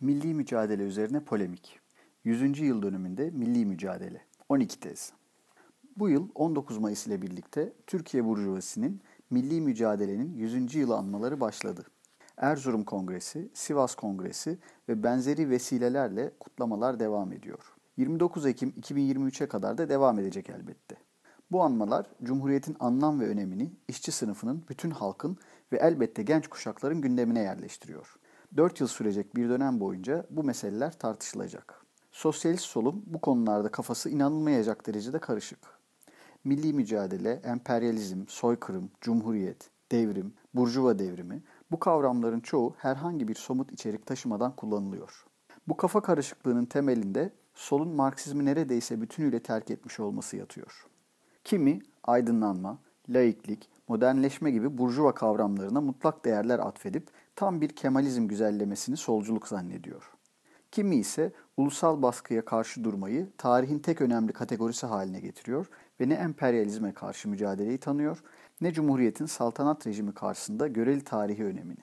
Milli mücadele üzerine polemik. 100. yıl dönümünde milli mücadele. 12 tez. Bu yıl 19 Mayıs ile birlikte Türkiye Burjuvası'nın milli mücadelenin 100. yılı anmaları başladı. Erzurum Kongresi, Sivas Kongresi ve benzeri vesilelerle kutlamalar devam ediyor. 29 Ekim 2023'e kadar da devam edecek elbette. Bu anmalar Cumhuriyet'in anlam ve önemini işçi sınıfının, bütün halkın ve elbette genç kuşakların gündemine yerleştiriyor. 4 yıl sürecek bir dönem boyunca bu meseleler tartışılacak. Sosyalist solun bu konularda kafası inanılmayacak derecede karışık. Milli mücadele, emperyalizm, soykırım, cumhuriyet, devrim, burjuva devrimi bu kavramların çoğu herhangi bir somut içerik taşımadan kullanılıyor. Bu kafa karışıklığının temelinde solun Marksizmi neredeyse bütünüyle terk etmiş olması yatıyor. Kimi aydınlanma, laiklik, modernleşme gibi burjuva kavramlarına mutlak değerler atfedip tam bir Kemalizm güzellemesini solculuk zannediyor. Kimi ise ulusal baskıya karşı durmayı tarihin tek önemli kategorisi haline getiriyor ve ne emperyalizme karşı mücadeleyi tanıyor ne Cumhuriyet'in saltanat rejimi karşısında göreli tarihi önemini.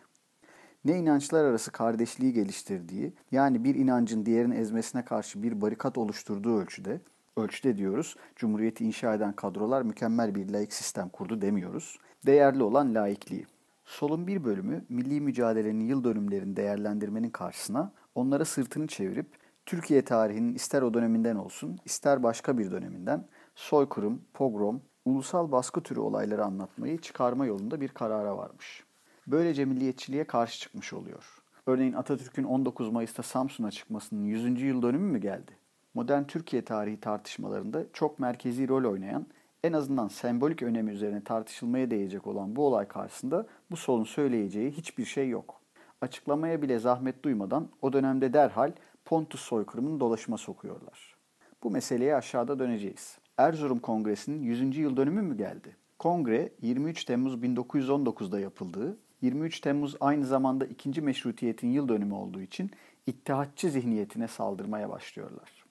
Ne inançlar arası kardeşliği geliştirdiği, yani bir inancın diğerini ezmesine karşı bir barikat oluşturduğu ölçüde, ölçüde diyoruz, Cumhuriyeti inşa eden kadrolar mükemmel bir laik sistem kurdu demiyoruz, değerli olan laikliği. Solun bir bölümü milli mücadelenin yıl dönümlerini değerlendirmenin karşısına onlara sırtını çevirip Türkiye tarihinin ister o döneminden olsun ister başka bir döneminden soykırım, pogrom, ulusal baskı türü olayları anlatmayı çıkarma yolunda bir karara varmış. Böylece milliyetçiliğe karşı çıkmış oluyor. Örneğin Atatürk'ün 19 Mayıs'ta Samsun'a çıkmasının 100. yıl dönümü mü geldi? Modern Türkiye tarihi tartışmalarında çok merkezi rol oynayan, en azından sembolik önemi üzerine tartışılmaya değecek olan bu olay karşısında bu solun söyleyeceği hiçbir şey yok. Açıklamaya bile zahmet duymadan o dönemde derhal Pontus soykırımını dolaşıma sokuyorlar. Bu meseleye aşağıda döneceğiz. Erzurum Kongresi'nin 100. yıl dönümü mü geldi? Kongre 23 Temmuz 1919'da yapıldığı, 23 Temmuz aynı zamanda ikinci meşrutiyetin yıl dönümü olduğu için ittihatçı zihniyetine saldırmaya başlıyorlar.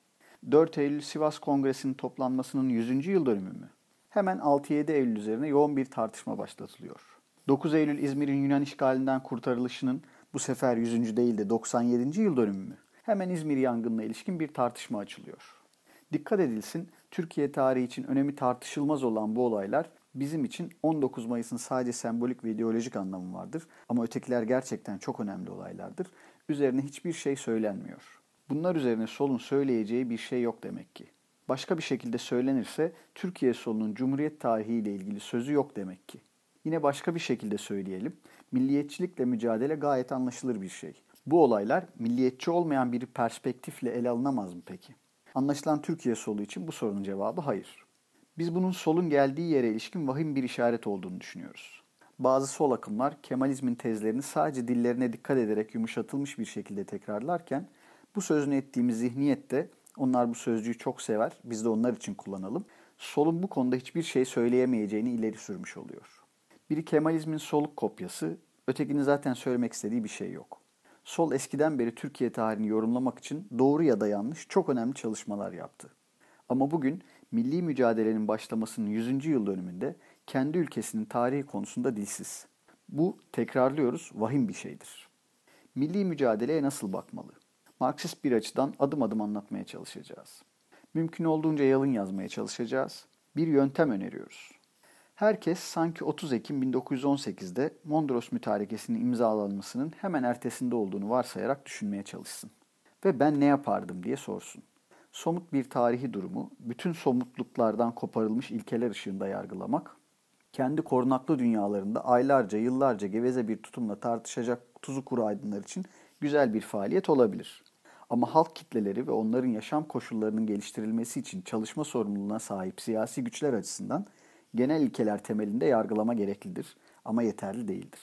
4 Eylül Sivas Kongresi'nin toplanmasının 100. yıl dönümü mü? Hemen 6-7 Eylül üzerine yoğun bir tartışma başlatılıyor. 9 Eylül İzmir'in Yunan işgalinden kurtarılışının bu sefer 100. değil de 97. yıl dönümü mü? Hemen İzmir yangınına ilişkin bir tartışma açılıyor. Dikkat edilsin, Türkiye tarihi için önemi tartışılmaz olan bu olaylar bizim için 19 Mayıs'ın sadece sembolik ve ideolojik anlamı vardır ama ötekiler gerçekten çok önemli olaylardır. Üzerine hiçbir şey söylenmiyor. Bunlar üzerine solun söyleyeceği bir şey yok demek ki. Başka bir şekilde söylenirse Türkiye solunun Cumhuriyet tarihiyle ilgili sözü yok demek ki. Yine başka bir şekilde söyleyelim. Milliyetçilikle mücadele gayet anlaşılır bir şey. Bu olaylar milliyetçi olmayan bir perspektifle ele alınamaz mı peki? Anlaşılan Türkiye solu için bu sorunun cevabı hayır. Biz bunun solun geldiği yere ilişkin vahim bir işaret olduğunu düşünüyoruz. Bazı sol akımlar Kemalizmin tezlerini sadece dillerine dikkat ederek yumuşatılmış bir şekilde tekrarlarken bu sözünü ettiğimiz zihniyette onlar bu sözcüğü çok sever, biz de onlar için kullanalım. Solun bu konuda hiçbir şey söyleyemeyeceğini ileri sürmüş oluyor. Biri Kemalizmin soluk kopyası, ötekinin zaten söylemek istediği bir şey yok. Sol eskiden beri Türkiye tarihini yorumlamak için doğru ya da yanlış çok önemli çalışmalar yaptı. Ama bugün milli mücadelenin başlamasının 100. yıl dönümünde kendi ülkesinin tarihi konusunda dilsiz. Bu tekrarlıyoruz vahim bir şeydir. Milli mücadeleye nasıl bakmalı? Marksist bir açıdan adım adım anlatmaya çalışacağız. Mümkün olduğunca yalın yazmaya çalışacağız. Bir yöntem öneriyoruz. Herkes sanki 30 Ekim 1918'de Mondros Mütarekesi'nin imzalanmasının hemen ertesinde olduğunu varsayarak düşünmeye çalışsın. Ve ben ne yapardım diye sorsun. Somut bir tarihi durumu bütün somutluklardan koparılmış ilkeler ışığında yargılamak, kendi korunaklı dünyalarında aylarca, yıllarca geveze bir tutumla tartışacak tuzu kuru aydınlar için güzel bir faaliyet olabilir. Ama halk kitleleri ve onların yaşam koşullarının geliştirilmesi için çalışma sorumluluğuna sahip siyasi güçler açısından genel ilkeler temelinde yargılama gereklidir ama yeterli değildir.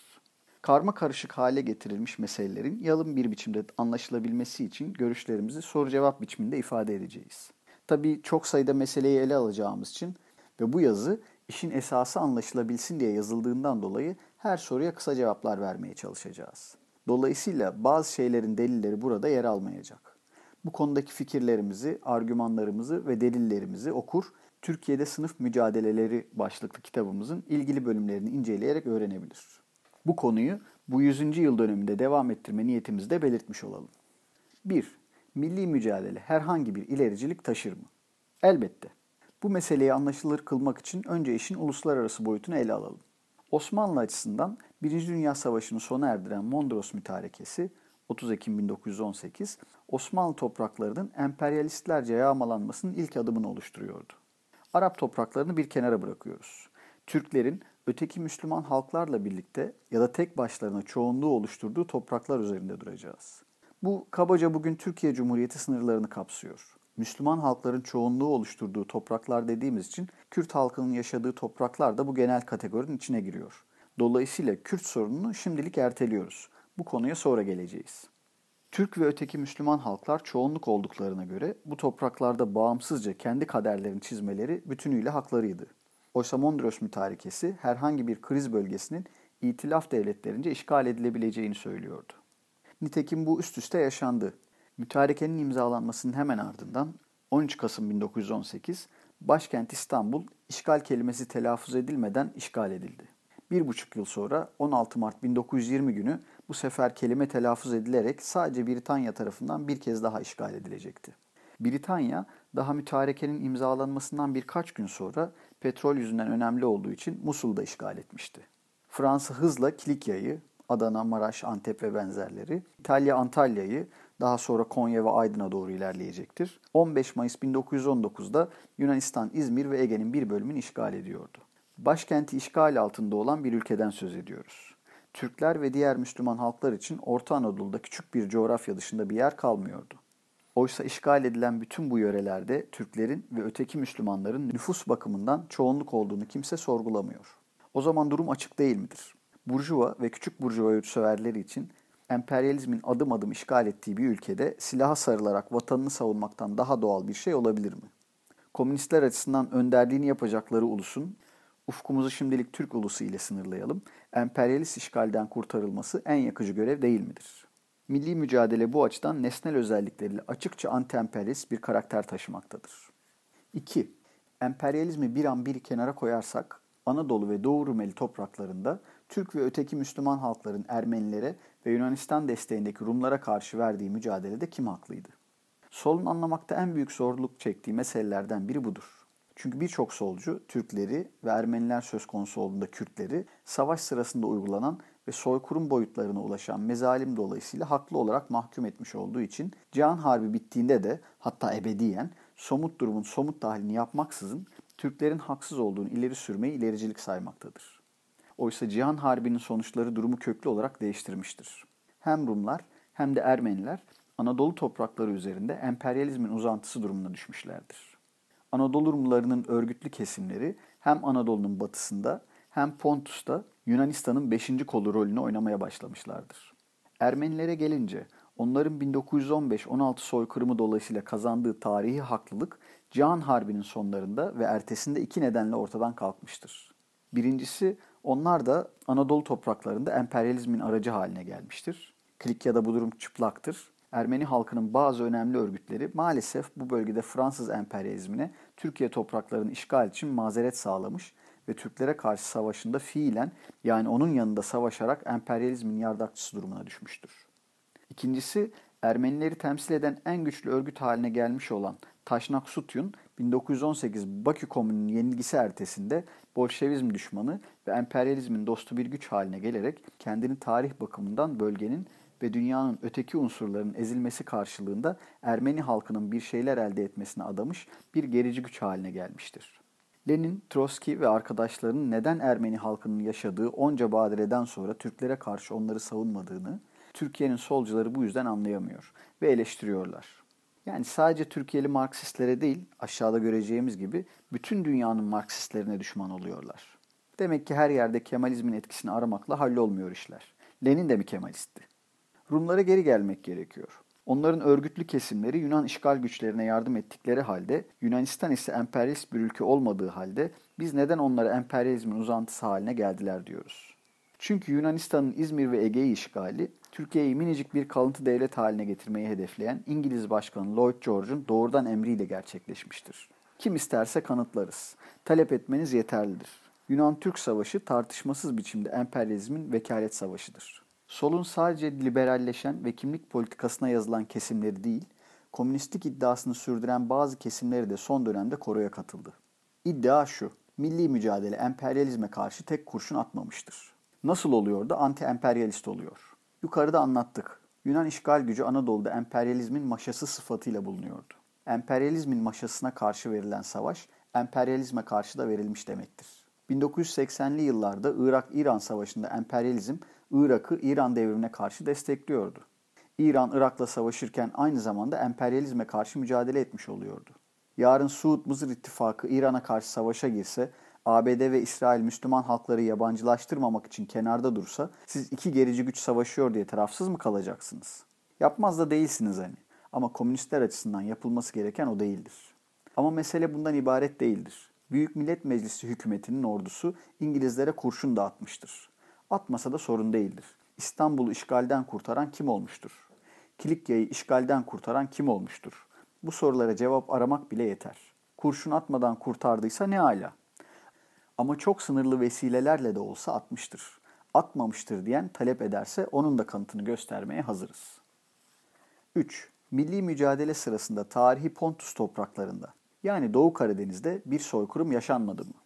Karma karışık hale getirilmiş meselelerin yalın bir biçimde anlaşılabilmesi için görüşlerimizi soru-cevap biçiminde ifade edeceğiz. Tabii çok sayıda meseleyi ele alacağımız için ve bu yazı işin esası anlaşılabilsin diye yazıldığından dolayı her soruya kısa cevaplar vermeye çalışacağız. Dolayısıyla bazı şeylerin delilleri burada yer almayacak. Bu konudaki fikirlerimizi, argümanlarımızı ve delillerimizi okur Türkiye'de Sınıf Mücadeleleri başlıklı kitabımızın ilgili bölümlerini inceleyerek öğrenebilir. Bu konuyu bu 100. yıl dönümünde devam ettirme niyetimizi de belirtmiş olalım. 1. Milli mücadele herhangi bir ilericilik taşır mı? Elbette. Bu meseleyi anlaşılır kılmak için önce işin uluslararası boyutunu ele alalım. Osmanlı açısından Birinci Dünya Savaşı'nı sona erdiren Mondros Mütarekesi 30 Ekim 1918 Osmanlı topraklarının emperyalistlerce yağmalanmasının ilk adımını oluşturuyordu. Arap topraklarını bir kenara bırakıyoruz. Türklerin öteki Müslüman halklarla birlikte ya da tek başlarına çoğunluğu oluşturduğu topraklar üzerinde duracağız. Bu kabaca bugün Türkiye Cumhuriyeti sınırlarını kapsıyor. Müslüman halkların çoğunluğu oluşturduğu topraklar dediğimiz için Kürt halkının yaşadığı topraklar da bu genel kategorinin içine giriyor. Dolayısıyla Kürt sorununu şimdilik erteliyoruz. Bu konuya sonra geleceğiz. Türk ve öteki Müslüman halklar çoğunluk olduklarına göre bu topraklarda bağımsızca kendi kaderlerini çizmeleri bütünüyle haklarıydı. Oysa Mondros mütarekesi herhangi bir kriz bölgesinin itilaf devletlerince işgal edilebileceğini söylüyordu. Nitekim bu üst üste yaşandı. Mütarekenin imzalanmasının hemen ardından 13 Kasım 1918 başkent İstanbul işgal kelimesi telaffuz edilmeden işgal edildi. Bir buçuk yıl sonra 16 Mart 1920 günü bu sefer kelime telaffuz edilerek sadece Britanya tarafından bir kez daha işgal edilecekti. Britanya daha mütarekenin imzalanmasından birkaç gün sonra petrol yüzünden önemli olduğu için Musul'da işgal etmişti. Fransa hızla Kilikya'yı, Adana, Maraş, Antep ve benzerleri, İtalya Antalya'yı, daha sonra Konya ve Aydın'a doğru ilerleyecektir. 15 Mayıs 1919'da Yunanistan İzmir ve Ege'nin bir bölümünü işgal ediyordu. Başkenti işgal altında olan bir ülkeden söz ediyoruz. Türkler ve diğer Müslüman halklar için Orta Anadolu'da küçük bir coğrafya dışında bir yer kalmıyordu. Oysa işgal edilen bütün bu yörelerde Türklerin ve öteki Müslümanların nüfus bakımından çoğunluk olduğunu kimse sorgulamıyor. O zaman durum açık değil midir? Burjuva ve küçük burjuva yurtseverleri için emperyalizmin adım adım işgal ettiği bir ülkede silaha sarılarak vatanını savunmaktan daha doğal bir şey olabilir mi? Komünistler açısından önderliğini yapacakları ulusun, ufkumuzu şimdilik Türk ulusu ile sınırlayalım, emperyalist işgalden kurtarılması en yakıcı görev değil midir? Milli mücadele bu açıdan nesnel özellikleriyle açıkça anti-emperyalist bir karakter taşımaktadır. 2. Emperyalizmi bir an bir kenara koyarsak, Anadolu ve Doğu Rumeli topraklarında Türk ve öteki Müslüman halkların Ermenilere ve Yunanistan desteğindeki Rumlara karşı verdiği mücadelede kim haklıydı? Solun anlamakta en büyük zorluk çektiği meselelerden biri budur. Çünkü birçok solcu Türkleri ve Ermeniler söz konusu olduğunda Kürtleri savaş sırasında uygulanan ve soykırım boyutlarına ulaşan mezalim dolayısıyla haklı olarak mahkum etmiş olduğu için Cihan Harbi bittiğinde de hatta ebediyen somut durumun somut tahlilini yapmaksızın Türklerin haksız olduğunu ileri sürmeyi ilericilik saymaktadır. Oysa Cihan Harbi'nin sonuçları durumu köklü olarak değiştirmiştir. Hem Rumlar hem de Ermeniler Anadolu toprakları üzerinde emperyalizmin uzantısı durumuna düşmüşlerdir. Anadolu Rumlarının örgütlü kesimleri hem Anadolu'nun batısında hem Pontus'ta Yunanistan'ın 5. kolu rolünü oynamaya başlamışlardır. Ermenilere gelince onların 1915-16 soykırımı dolayısıyla kazandığı tarihi haklılık Cihan Harbi'nin sonlarında ve ertesinde iki nedenle ortadan kalkmıştır. Birincisi onlar da Anadolu topraklarında emperyalizmin aracı haline gelmiştir. Klikya'da bu durum çıplaktır. Ermeni halkının bazı önemli örgütleri maalesef bu bölgede Fransız emperyalizmine Türkiye topraklarını işgal için mazeret sağlamış ve Türklere karşı savaşında fiilen yani onun yanında savaşarak emperyalizmin yardakçısı durumuna düşmüştür. İkincisi Ermenileri temsil eden en güçlü örgüt haline gelmiş olan Taşnak Sutyun 1918 Bakü Komünü'nün yenilgisi ertesinde Bolşevizm düşmanı ve emperyalizmin dostu bir güç haline gelerek kendini tarih bakımından bölgenin ve dünyanın öteki unsurlarının ezilmesi karşılığında Ermeni halkının bir şeyler elde etmesine adamış bir gerici güç haline gelmiştir. Lenin, Trotsky ve arkadaşlarının neden Ermeni halkının yaşadığı onca badireden sonra Türklere karşı onları savunmadığını, Türkiye'nin solcuları bu yüzden anlayamıyor ve eleştiriyorlar. Yani sadece Türkiye'li Marksistlere değil, aşağıda göreceğimiz gibi bütün dünyanın Marksistlerine düşman oluyorlar. Demek ki her yerde Kemalizmin etkisini aramakla hallolmuyor işler. Lenin de mi Kemalistti? Rumlara geri gelmek gerekiyor. Onların örgütlü kesimleri Yunan işgal güçlerine yardım ettikleri halde Yunanistan ise emperyalist bir ülke olmadığı halde biz neden onlara emperyalizmin uzantısı haline geldiler diyoruz. Çünkü Yunanistan'ın İzmir ve Ege'yi işgali Türkiye'yi minicik bir kalıntı devlet haline getirmeyi hedefleyen İngiliz Başkanı Lloyd George'un doğrudan emriyle gerçekleşmiştir. Kim isterse kanıtlarız. Talep etmeniz yeterlidir. Yunan-Türk Savaşı tartışmasız biçimde emperyalizmin vekalet savaşıdır. Solun sadece liberalleşen ve kimlik politikasına yazılan kesimleri değil, komünistlik iddiasını sürdüren bazı kesimleri de son dönemde koroya katıldı. İddia şu, milli mücadele emperyalizme karşı tek kurşun atmamıştır. Nasıl oluyor da anti-emperyalist oluyor? Yukarıda anlattık. Yunan işgal gücü Anadolu'da emperyalizmin maşası sıfatıyla bulunuyordu. Emperyalizmin maşasına karşı verilen savaş, emperyalizme karşı da verilmiş demektir. 1980'li yıllarda Irak-İran savaşında emperyalizm Irak'ı İran devrimine karşı destekliyordu. İran Irak'la savaşırken aynı zamanda emperyalizme karşı mücadele etmiş oluyordu. Yarın Suud-Mısır ittifakı İran'a karşı savaşa girse, ABD ve İsrail Müslüman halkları yabancılaştırmamak için kenarda dursa, siz iki gerici güç savaşıyor diye tarafsız mı kalacaksınız? Yapmaz da değilsiniz hani. Ama komünistler açısından yapılması gereken o değildir. Ama mesele bundan ibaret değildir. Büyük Millet Meclisi hükümetinin ordusu İngilizlere kurşun dağıtmıştır. Atmasa da sorun değildir. İstanbul'u işgalden kurtaran kim olmuştur? Kilikya'yı işgalden kurtaran kim olmuştur? Bu sorulara cevap aramak bile yeter. Kurşun atmadan kurtardıysa ne ala. Ama çok sınırlı vesilelerle de olsa atmıştır. Atmamıştır diyen talep ederse onun da kanıtını göstermeye hazırız. 3. Milli mücadele sırasında tarihi Pontus topraklarında yani Doğu Karadeniz'de bir soykırım yaşanmadı mı?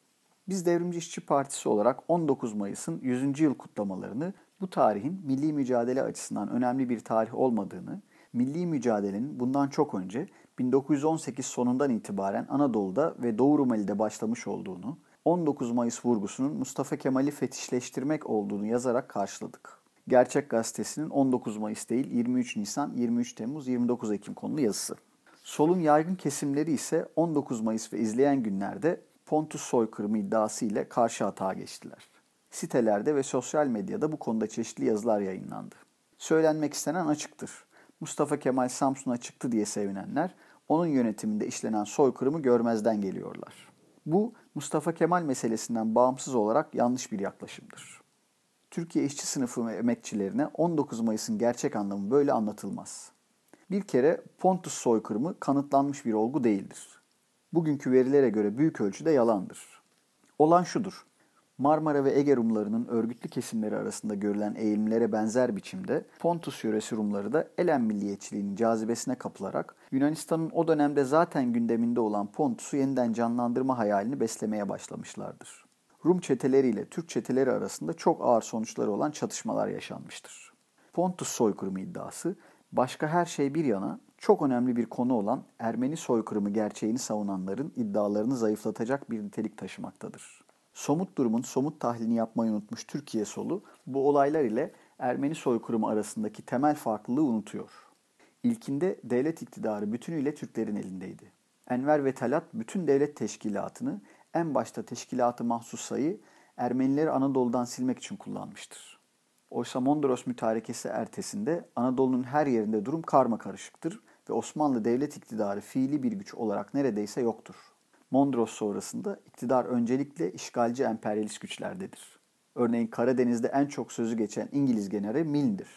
Biz Devrimci İşçi Partisi olarak 19 Mayıs'ın 100. yıl kutlamalarını bu tarihin milli mücadele açısından önemli bir tarih olmadığını, milli mücadelenin bundan çok önce 1918 sonundan itibaren Anadolu'da ve Doğu Rumeli'de başlamış olduğunu, 19 Mayıs vurgusunun Mustafa Kemal'i fetişleştirmek olduğunu yazarak karşıladık. Gerçek Gazetesi'nin 19 Mayıs değil 23 Nisan, 23 Temmuz, 29 Ekim konulu yazısı. Solun yaygın kesimleri ise 19 Mayıs ve izleyen günlerde Pontus soykırımı iddiası ile karşı hata geçtiler. Sitelerde ve sosyal medyada bu konuda çeşitli yazılar yayınlandı. Söylenmek istenen açıktır. Mustafa Kemal Samsun'a çıktı diye sevinenler, onun yönetiminde işlenen soykırımı görmezden geliyorlar. Bu Mustafa Kemal meselesinden bağımsız olarak yanlış bir yaklaşımdır. Türkiye işçi sınıfı ve emekçilerine 19 Mayıs'ın gerçek anlamı böyle anlatılmaz. Bir kere Pontus soykırımı kanıtlanmış bir olgu değildir. Bugünkü verilere göre büyük ölçüde yalandır. Olan şudur. Marmara ve Ege Rumlarının örgütlü kesimleri arasında görülen eğilimlere benzer biçimde Pontus yöresi Rumları da Elen milliyetçiliğinin cazibesine kapılarak Yunanistan'ın o dönemde zaten gündeminde olan Pontus'u yeniden canlandırma hayalini beslemeye başlamışlardır. Rum çeteleriyle Türk çeteleri arasında çok ağır sonuçları olan çatışmalar yaşanmıştır. Pontus soykırımı iddiası başka her şey bir yana çok önemli bir konu olan Ermeni soykırımı gerçeğini savunanların iddialarını zayıflatacak bir nitelik taşımaktadır. Somut durumun somut tahlilini yapmayı unutmuş Türkiye solu bu olaylar ile Ermeni soykırımı arasındaki temel farklılığı unutuyor. İlkinde devlet iktidarı bütünüyle Türklerin elindeydi. Enver ve Talat bütün devlet teşkilatını en başta teşkilatı mahsus sayı Ermenileri Anadolu'dan silmek için kullanmıştır. Oysa Mondros mütarekesi ertesinde Anadolu'nun her yerinde durum karma karışıktır ve Osmanlı devlet iktidarı fiili bir güç olarak neredeyse yoktur. Mondros sonrasında iktidar öncelikle işgalci emperyalist güçlerdedir. Örneğin Karadeniz'de en çok sözü geçen İngiliz generali Milne'dir.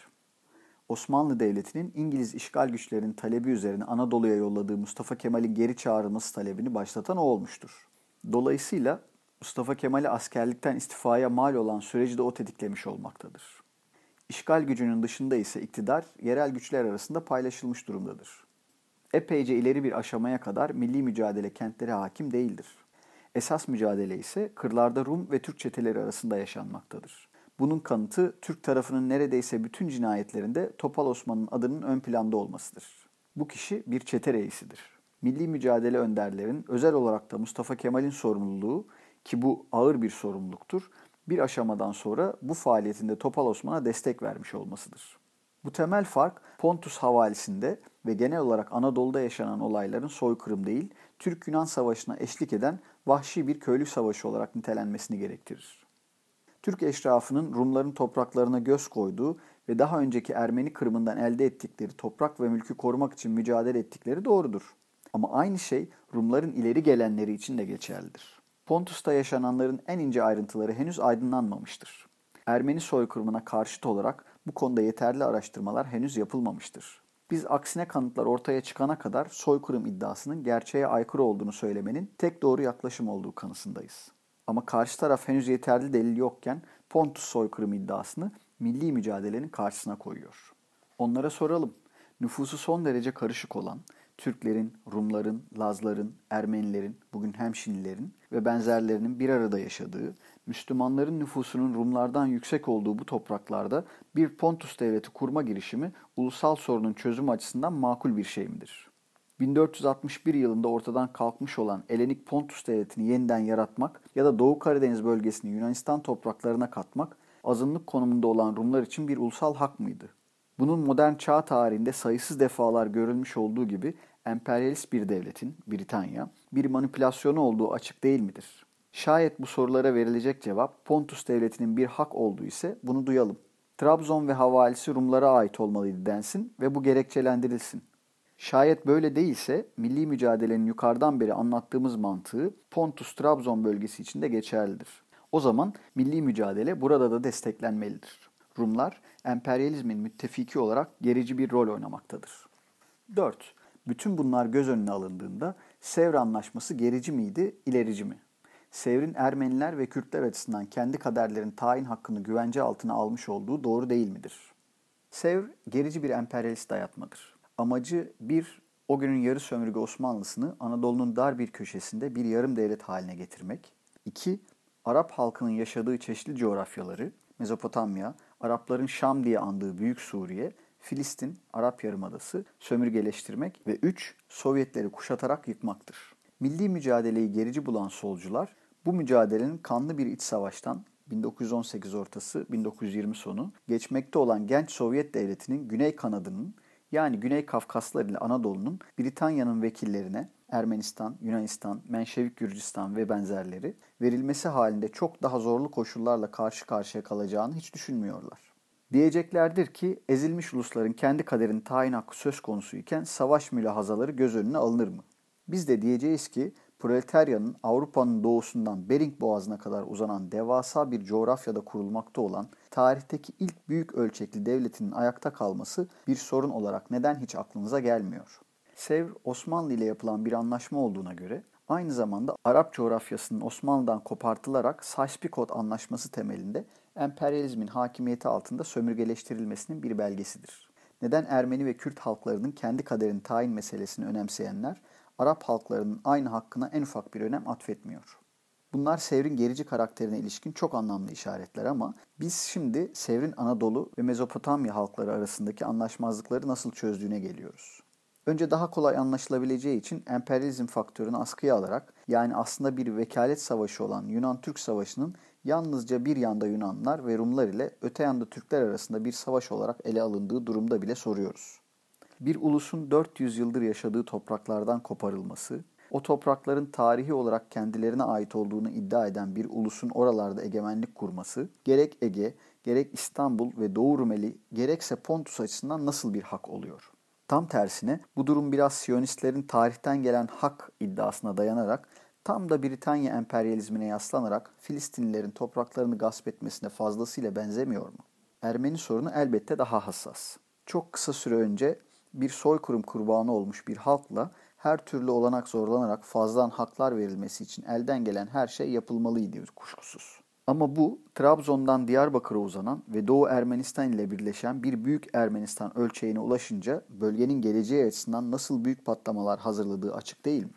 Osmanlı Devleti'nin İngiliz işgal güçlerinin talebi üzerine Anadolu'ya yolladığı Mustafa Kemal'in geri çağrılması talebini başlatan o olmuştur. Dolayısıyla Mustafa Kemal'i askerlikten istifaya mal olan süreci de o tetiklemiş olmaktadır. İşgal gücünün dışında ise iktidar yerel güçler arasında paylaşılmış durumdadır. Epeyce ileri bir aşamaya kadar milli mücadele kentleri hakim değildir. Esas mücadele ise kırlarda Rum ve Türk çeteleri arasında yaşanmaktadır. Bunun kanıtı Türk tarafının neredeyse bütün cinayetlerinde Topal Osman'ın adının ön planda olmasıdır. Bu kişi bir çete reisidir. Milli mücadele önderlerin özel olarak da Mustafa Kemal'in sorumluluğu ki bu ağır bir sorumluluktur, bir aşamadan sonra bu faaliyetinde Topal Osman'a destek vermiş olmasıdır. Bu temel fark Pontus havalisinde ve genel olarak Anadolu'da yaşanan olayların soykırım değil, Türk-Yunan savaşına eşlik eden vahşi bir köylü savaşı olarak nitelenmesini gerektirir. Türk eşrafının Rumların topraklarına göz koyduğu ve daha önceki Ermeni Kırım'ından elde ettikleri toprak ve mülkü korumak için mücadele ettikleri doğrudur. Ama aynı şey Rumların ileri gelenleri için de geçerlidir. Pontus'ta yaşananların en ince ayrıntıları henüz aydınlanmamıştır. Ermeni soykırımına karşıt olarak bu konuda yeterli araştırmalar henüz yapılmamıştır. Biz aksine kanıtlar ortaya çıkana kadar soykırım iddiasının gerçeğe aykırı olduğunu söylemenin tek doğru yaklaşım olduğu kanısındayız. Ama karşı taraf henüz yeterli delil yokken Pontus soykırım iddiasını milli mücadelenin karşısına koyuyor. Onlara soralım. Nüfusu son derece karışık olan Türklerin, Rumların, Lazların, Ermenilerin, bugün Hemşinilerin ve benzerlerinin bir arada yaşadığı, Müslümanların nüfusunun Rumlardan yüksek olduğu bu topraklarda bir Pontus devleti kurma girişimi ulusal sorunun çözümü açısından makul bir şey midir? 1461 yılında ortadan kalkmış olan Elenik Pontus devletini yeniden yaratmak ya da Doğu Karadeniz bölgesini Yunanistan topraklarına katmak azınlık konumunda olan Rumlar için bir ulusal hak mıydı? Bunun modern çağ tarihinde sayısız defalar görülmüş olduğu gibi emperyalist bir devletin, Britanya, bir manipülasyonu olduğu açık değil midir? Şayet bu sorulara verilecek cevap Pontus devletinin bir hak olduğu ise bunu duyalım. Trabzon ve havalisi Rumlara ait olmalıydı densin ve bu gerekçelendirilsin. Şayet böyle değilse milli mücadelenin yukarıdan beri anlattığımız mantığı Pontus-Trabzon bölgesi için de geçerlidir. O zaman milli mücadele burada da desteklenmelidir. Rumlar emperyalizmin müttefiki olarak gerici bir rol oynamaktadır. 4. Bütün bunlar göz önüne alındığında Sevr Anlaşması gerici miydi, ilerici mi? Sevr'in Ermeniler ve Kürtler açısından kendi kaderlerin tayin hakkını güvence altına almış olduğu doğru değil midir? Sevr gerici bir emperyalist dayatmadır. Amacı bir, o günün yarı sömürge Osmanlısını Anadolu'nun dar bir köşesinde bir yarım devlet haline getirmek. İki, Arap halkının yaşadığı çeşitli coğrafyaları, Mezopotamya, Arapların Şam diye andığı Büyük Suriye, Filistin, Arap Yarımadası sömürgeleştirmek ve 3. Sovyetleri kuşatarak yıkmaktır. Milli mücadeleyi gerici bulan solcular bu mücadelenin kanlı bir iç savaştan 1918 ortası 1920 sonu geçmekte olan genç Sovyet devletinin güney kanadının yani Güney Kafkaslar ile Anadolu'nun Britanya'nın vekillerine Ermenistan, Yunanistan, Menşevik Gürcistan ve benzerleri verilmesi halinde çok daha zorlu koşullarla karşı karşıya kalacağını hiç düşünmüyorlar. Diyeceklerdir ki ezilmiş ulusların kendi kaderini tayin hakkı söz konusu iken savaş mülahazaları göz önüne alınır mı? Biz de diyeceğiz ki proletaryanın Avrupa'nın doğusundan Bering Boğazı'na kadar uzanan devasa bir coğrafyada kurulmakta olan tarihteki ilk büyük ölçekli devletinin ayakta kalması bir sorun olarak neden hiç aklınıza gelmiyor? Sevr, Osmanlı ile yapılan bir anlaşma olduğuna göre aynı zamanda Arap coğrafyasının Osmanlı'dan kopartılarak Sykes-Picot Anlaşması temelinde emperyalizmin hakimiyeti altında sömürgeleştirilmesinin bir belgesidir. Neden Ermeni ve Kürt halklarının kendi kaderini tayin meselesini önemseyenler Arap halklarının aynı hakkına en ufak bir önem atfetmiyor. Bunlar Sevr'in gerici karakterine ilişkin çok anlamlı işaretler ama biz şimdi Sevr'in Anadolu ve Mezopotamya halkları arasındaki anlaşmazlıkları nasıl çözdüğüne geliyoruz. Önce daha kolay anlaşılabileceği için emperyalizm faktörünü askıya alarak yani aslında bir vekalet savaşı olan Yunan-Türk Savaşı'nın yalnızca bir yanda Yunanlar ve Rumlar ile öte yanda Türkler arasında bir savaş olarak ele alındığı durumda bile soruyoruz bir ulusun 400 yıldır yaşadığı topraklardan koparılması, o toprakların tarihi olarak kendilerine ait olduğunu iddia eden bir ulusun oralarda egemenlik kurması, gerek Ege, gerek İstanbul ve Doğu Rumeli, gerekse Pontus açısından nasıl bir hak oluyor? Tam tersine bu durum biraz Siyonistlerin tarihten gelen hak iddiasına dayanarak tam da Britanya emperyalizmine yaslanarak Filistinlilerin topraklarını gasp etmesine fazlasıyla benzemiyor mu? Ermeni sorunu elbette daha hassas. Çok kısa süre önce bir soykırım kurbanı olmuş bir halkla her türlü olanak zorlanarak fazladan haklar verilmesi için elden gelen her şey yapılmalıydı kuşkusuz. Ama bu Trabzon'dan Diyarbakır'a uzanan ve Doğu Ermenistan ile birleşen bir büyük Ermenistan ölçeğine ulaşınca bölgenin geleceği açısından nasıl büyük patlamalar hazırladığı açık değil mi?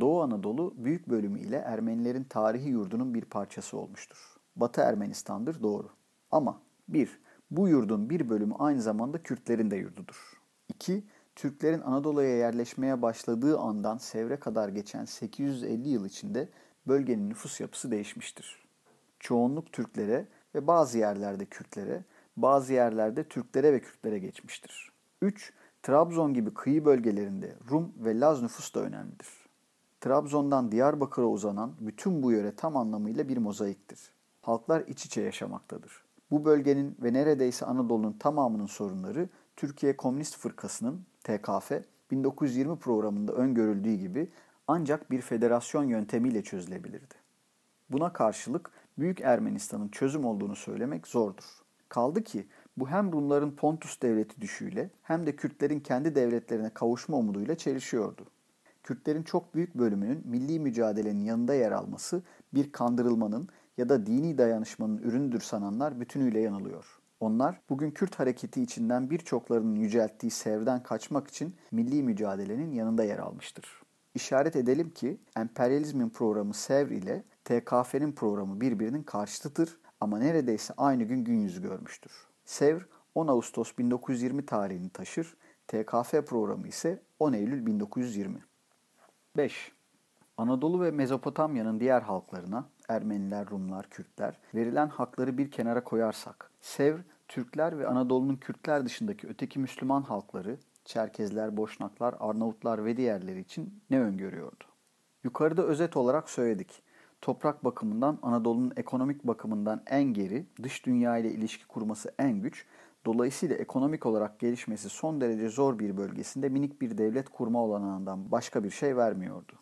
Doğu Anadolu büyük bölümü ile Ermenilerin tarihi yurdunun bir parçası olmuştur. Batı Ermenistan'dır doğru. Ama bir, bu yurdun bir bölümü aynı zamanda Kürtlerin de yurdudur. 2. Türklerin Anadolu'ya yerleşmeye başladığı andan Sevr'e kadar geçen 850 yıl içinde bölgenin nüfus yapısı değişmiştir. Çoğunluk Türklere ve bazı yerlerde Kürtlere, bazı yerlerde Türklere ve Kürtlere geçmiştir. 3. Trabzon gibi kıyı bölgelerinde Rum ve Laz nüfus da önemlidir. Trabzon'dan Diyarbakır'a uzanan bütün bu yöre tam anlamıyla bir mozaiktir. Halklar iç içe yaşamaktadır. Bu bölgenin ve neredeyse Anadolu'nun tamamının sorunları Türkiye Komünist Fırkası'nın TKF 1920 programında öngörüldüğü gibi ancak bir federasyon yöntemiyle çözülebilirdi. Buna karşılık Büyük Ermenistan'ın çözüm olduğunu söylemek zordur. Kaldı ki bu hem Rumların Pontus devleti düşüyle hem de Kürtlerin kendi devletlerine kavuşma umuduyla çelişiyordu. Kürtlerin çok büyük bölümünün milli mücadelenin yanında yer alması bir kandırılmanın ya da dini dayanışmanın ürünüdür sananlar bütünüyle yanılıyor. Onlar bugün Kürt hareketi içinden birçoklarının yücelttiği sevden kaçmak için milli mücadelenin yanında yer almıştır. İşaret edelim ki emperyalizmin programı Sevr ile TKF'nin programı birbirinin karşıtıdır ama neredeyse aynı gün gün yüzü görmüştür. Sevr 10 Ağustos 1920 tarihini taşır, TKF programı ise 10 Eylül 1920. 5. Anadolu ve Mezopotamya'nın diğer halklarına, Ermeniler, Rumlar, Kürtler, verilen hakları bir kenara koyarsak, Sevr, Türkler ve Anadolu'nun Kürtler dışındaki öteki Müslüman halkları, Çerkezler, Boşnaklar, Arnavutlar ve diğerleri için ne öngörüyordu? Yukarıda özet olarak söyledik. Toprak bakımından Anadolu'nun ekonomik bakımından en geri, dış dünya ile ilişki kurması en güç, dolayısıyla ekonomik olarak gelişmesi son derece zor bir bölgesinde minik bir devlet kurma olanağından başka bir şey vermiyordu.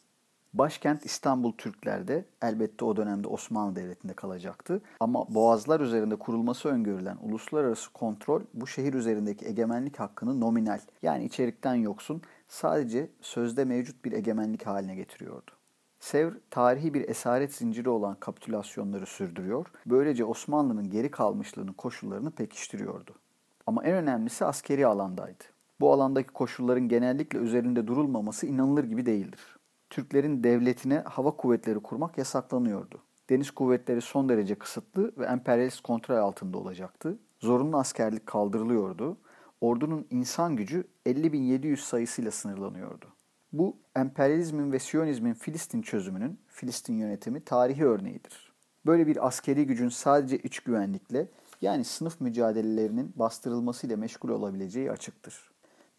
Başkent İstanbul Türklerde elbette o dönemde Osmanlı Devleti'nde kalacaktı. Ama boğazlar üzerinde kurulması öngörülen uluslararası kontrol bu şehir üzerindeki egemenlik hakkını nominal yani içerikten yoksun sadece sözde mevcut bir egemenlik haline getiriyordu. Sevr tarihi bir esaret zinciri olan kapitülasyonları sürdürüyor. Böylece Osmanlı'nın geri kalmışlığının koşullarını pekiştiriyordu. Ama en önemlisi askeri alandaydı. Bu alandaki koşulların genellikle üzerinde durulmaması inanılır gibi değildir. Türklerin devletine hava kuvvetleri kurmak yasaklanıyordu. Deniz kuvvetleri son derece kısıtlı ve emperyalist kontrol altında olacaktı. Zorunlu askerlik kaldırılıyordu. Ordunun insan gücü 50.700 sayısıyla sınırlanıyordu. Bu emperyalizmin ve Siyonizmin Filistin çözümünün, Filistin yönetimi tarihi örneğidir. Böyle bir askeri gücün sadece iç güvenlikle yani sınıf mücadelelerinin bastırılmasıyla meşgul olabileceği açıktır.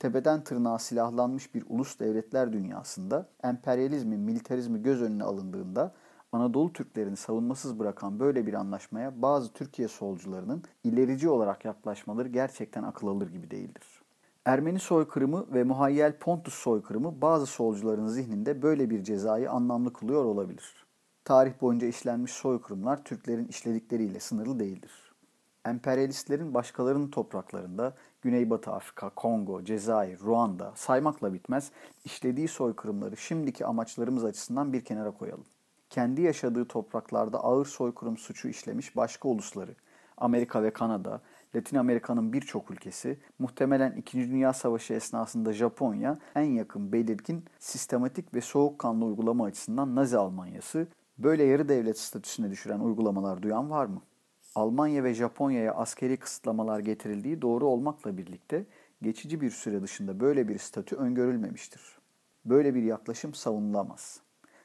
Tepeden tırnağa silahlanmış bir ulus devletler dünyasında emperyalizmin militarizmi göz önüne alındığında Anadolu Türklerini savunmasız bırakan böyle bir anlaşmaya bazı Türkiye solcularının ilerici olarak yaklaşmaları gerçekten akıl alır gibi değildir. Ermeni soykırımı ve muhayyel Pontus soykırımı bazı solcuların zihninde böyle bir cezayı anlamlı kılıyor olabilir. Tarih boyunca işlenmiş soykırımlar Türklerin işledikleriyle sınırlı değildir. Emperyalistlerin başkalarının topraklarında Güneybatı Afrika, Kongo, Cezayir, Ruanda saymakla bitmez işlediği soykırımları şimdiki amaçlarımız açısından bir kenara koyalım. Kendi yaşadığı topraklarda ağır soykırım suçu işlemiş başka ulusları, Amerika ve Kanada, Latin Amerika'nın birçok ülkesi, muhtemelen 2. Dünya Savaşı esnasında Japonya en yakın belirgin sistematik ve soğukkanlı uygulama açısından Nazi Almanyası, böyle yarı devlet statüsüne düşüren uygulamalar duyan var mı? Almanya ve Japonya'ya askeri kısıtlamalar getirildiği doğru olmakla birlikte geçici bir süre dışında böyle bir statü öngörülmemiştir. Böyle bir yaklaşım savunulamaz.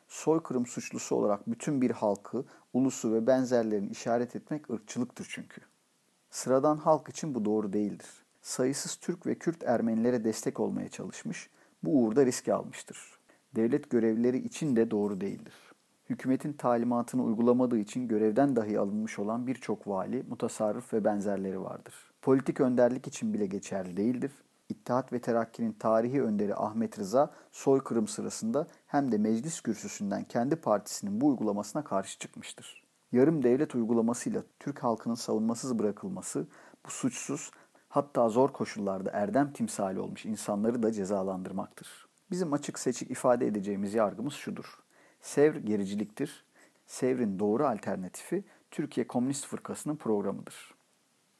Soykırım suçlusu olarak bütün bir halkı, ulusu ve benzerlerini işaret etmek ırkçılıktır çünkü. Sıradan halk için bu doğru değildir. Sayısız Türk ve Kürt Ermenilere destek olmaya çalışmış, bu uğurda riske almıştır. Devlet görevlileri için de doğru değildir hükümetin talimatını uygulamadığı için görevden dahi alınmış olan birçok vali, mutasarrıf ve benzerleri vardır. Politik önderlik için bile geçerli değildir. İttihat ve Terakki'nin tarihi önderi Ahmet Rıza soykırım sırasında hem de meclis kürsüsünden kendi partisinin bu uygulamasına karşı çıkmıştır. Yarım devlet uygulamasıyla Türk halkının savunmasız bırakılması bu suçsuz hatta zor koşullarda erdem timsali olmuş insanları da cezalandırmaktır. Bizim açık seçik ifade edeceğimiz yargımız şudur. Sevr gericiliktir. Sevr'in doğru alternatifi Türkiye Komünist Fırkası'nın programıdır.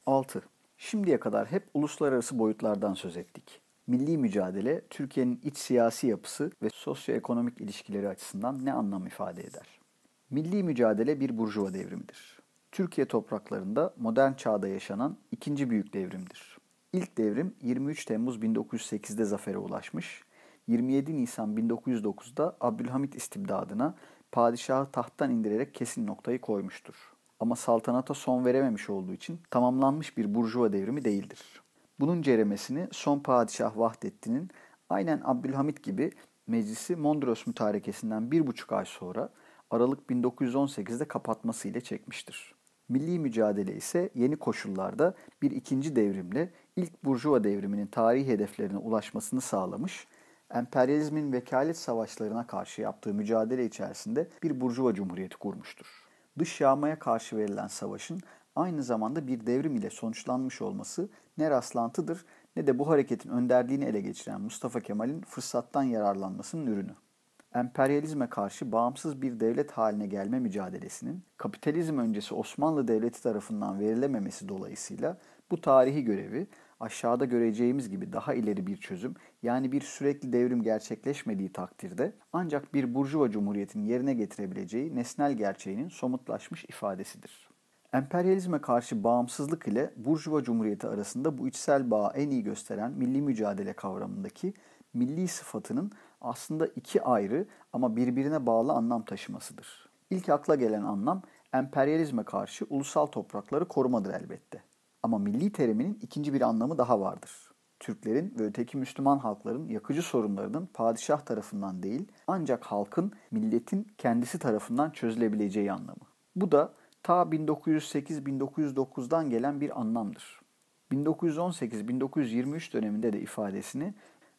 6. Şimdiye kadar hep uluslararası boyutlardan söz ettik. Milli mücadele Türkiye'nin iç siyasi yapısı ve sosyoekonomik ilişkileri açısından ne anlam ifade eder? Milli mücadele bir burjuva devrimidir. Türkiye topraklarında modern çağda yaşanan ikinci büyük devrimdir. İlk devrim 23 Temmuz 1908'de zafere ulaşmış, 27 Nisan 1909'da Abdülhamit istibdadına padişahı tahttan indirerek kesin noktayı koymuştur. Ama saltanata son verememiş olduğu için tamamlanmış bir burjuva devrimi değildir. Bunun ceremesini son padişah Vahdettin'in aynen Abdülhamit gibi meclisi Mondros mütarekesinden bir buçuk ay sonra Aralık 1918'de kapatmasıyla çekmiştir. Milli mücadele ise yeni koşullarda bir ikinci devrimle ilk Burjuva devriminin tarihi hedeflerine ulaşmasını sağlamış emperyalizmin vekalet savaşlarına karşı yaptığı mücadele içerisinde bir burjuva cumhuriyeti kurmuştur. Dış yağmaya karşı verilen savaşın aynı zamanda bir devrim ile sonuçlanmış olması ne rastlantıdır ne de bu hareketin önderliğini ele geçiren Mustafa Kemal'in fırsattan yararlanmasının ürünü. Emperyalizme karşı bağımsız bir devlet haline gelme mücadelesinin kapitalizm öncesi Osmanlı Devleti tarafından verilememesi dolayısıyla Bu tarihi görevi aşağıda göreceğimiz gibi daha ileri bir çözüm yani bir sürekli devrim gerçekleşmediği takdirde ancak bir burjuva cumhuriyetin yerine getirebileceği nesnel gerçeğinin somutlaşmış ifadesidir. Emperyalizme karşı bağımsızlık ile Burjuva Cumhuriyeti arasında bu içsel bağı en iyi gösteren milli mücadele kavramındaki milli sıfatının aslında iki ayrı ama birbirine bağlı anlam taşımasıdır. İlk akla gelen anlam emperyalizme karşı ulusal toprakları korumadır elbette. Ama milli teriminin ikinci bir anlamı daha vardır. Türklerin ve öteki Müslüman halkların yakıcı sorunlarının padişah tarafından değil ancak halkın, milletin kendisi tarafından çözülebileceği anlamı. Bu da ta 1908-1909'dan gelen bir anlamdır. 1918-1923 döneminde de ifadesini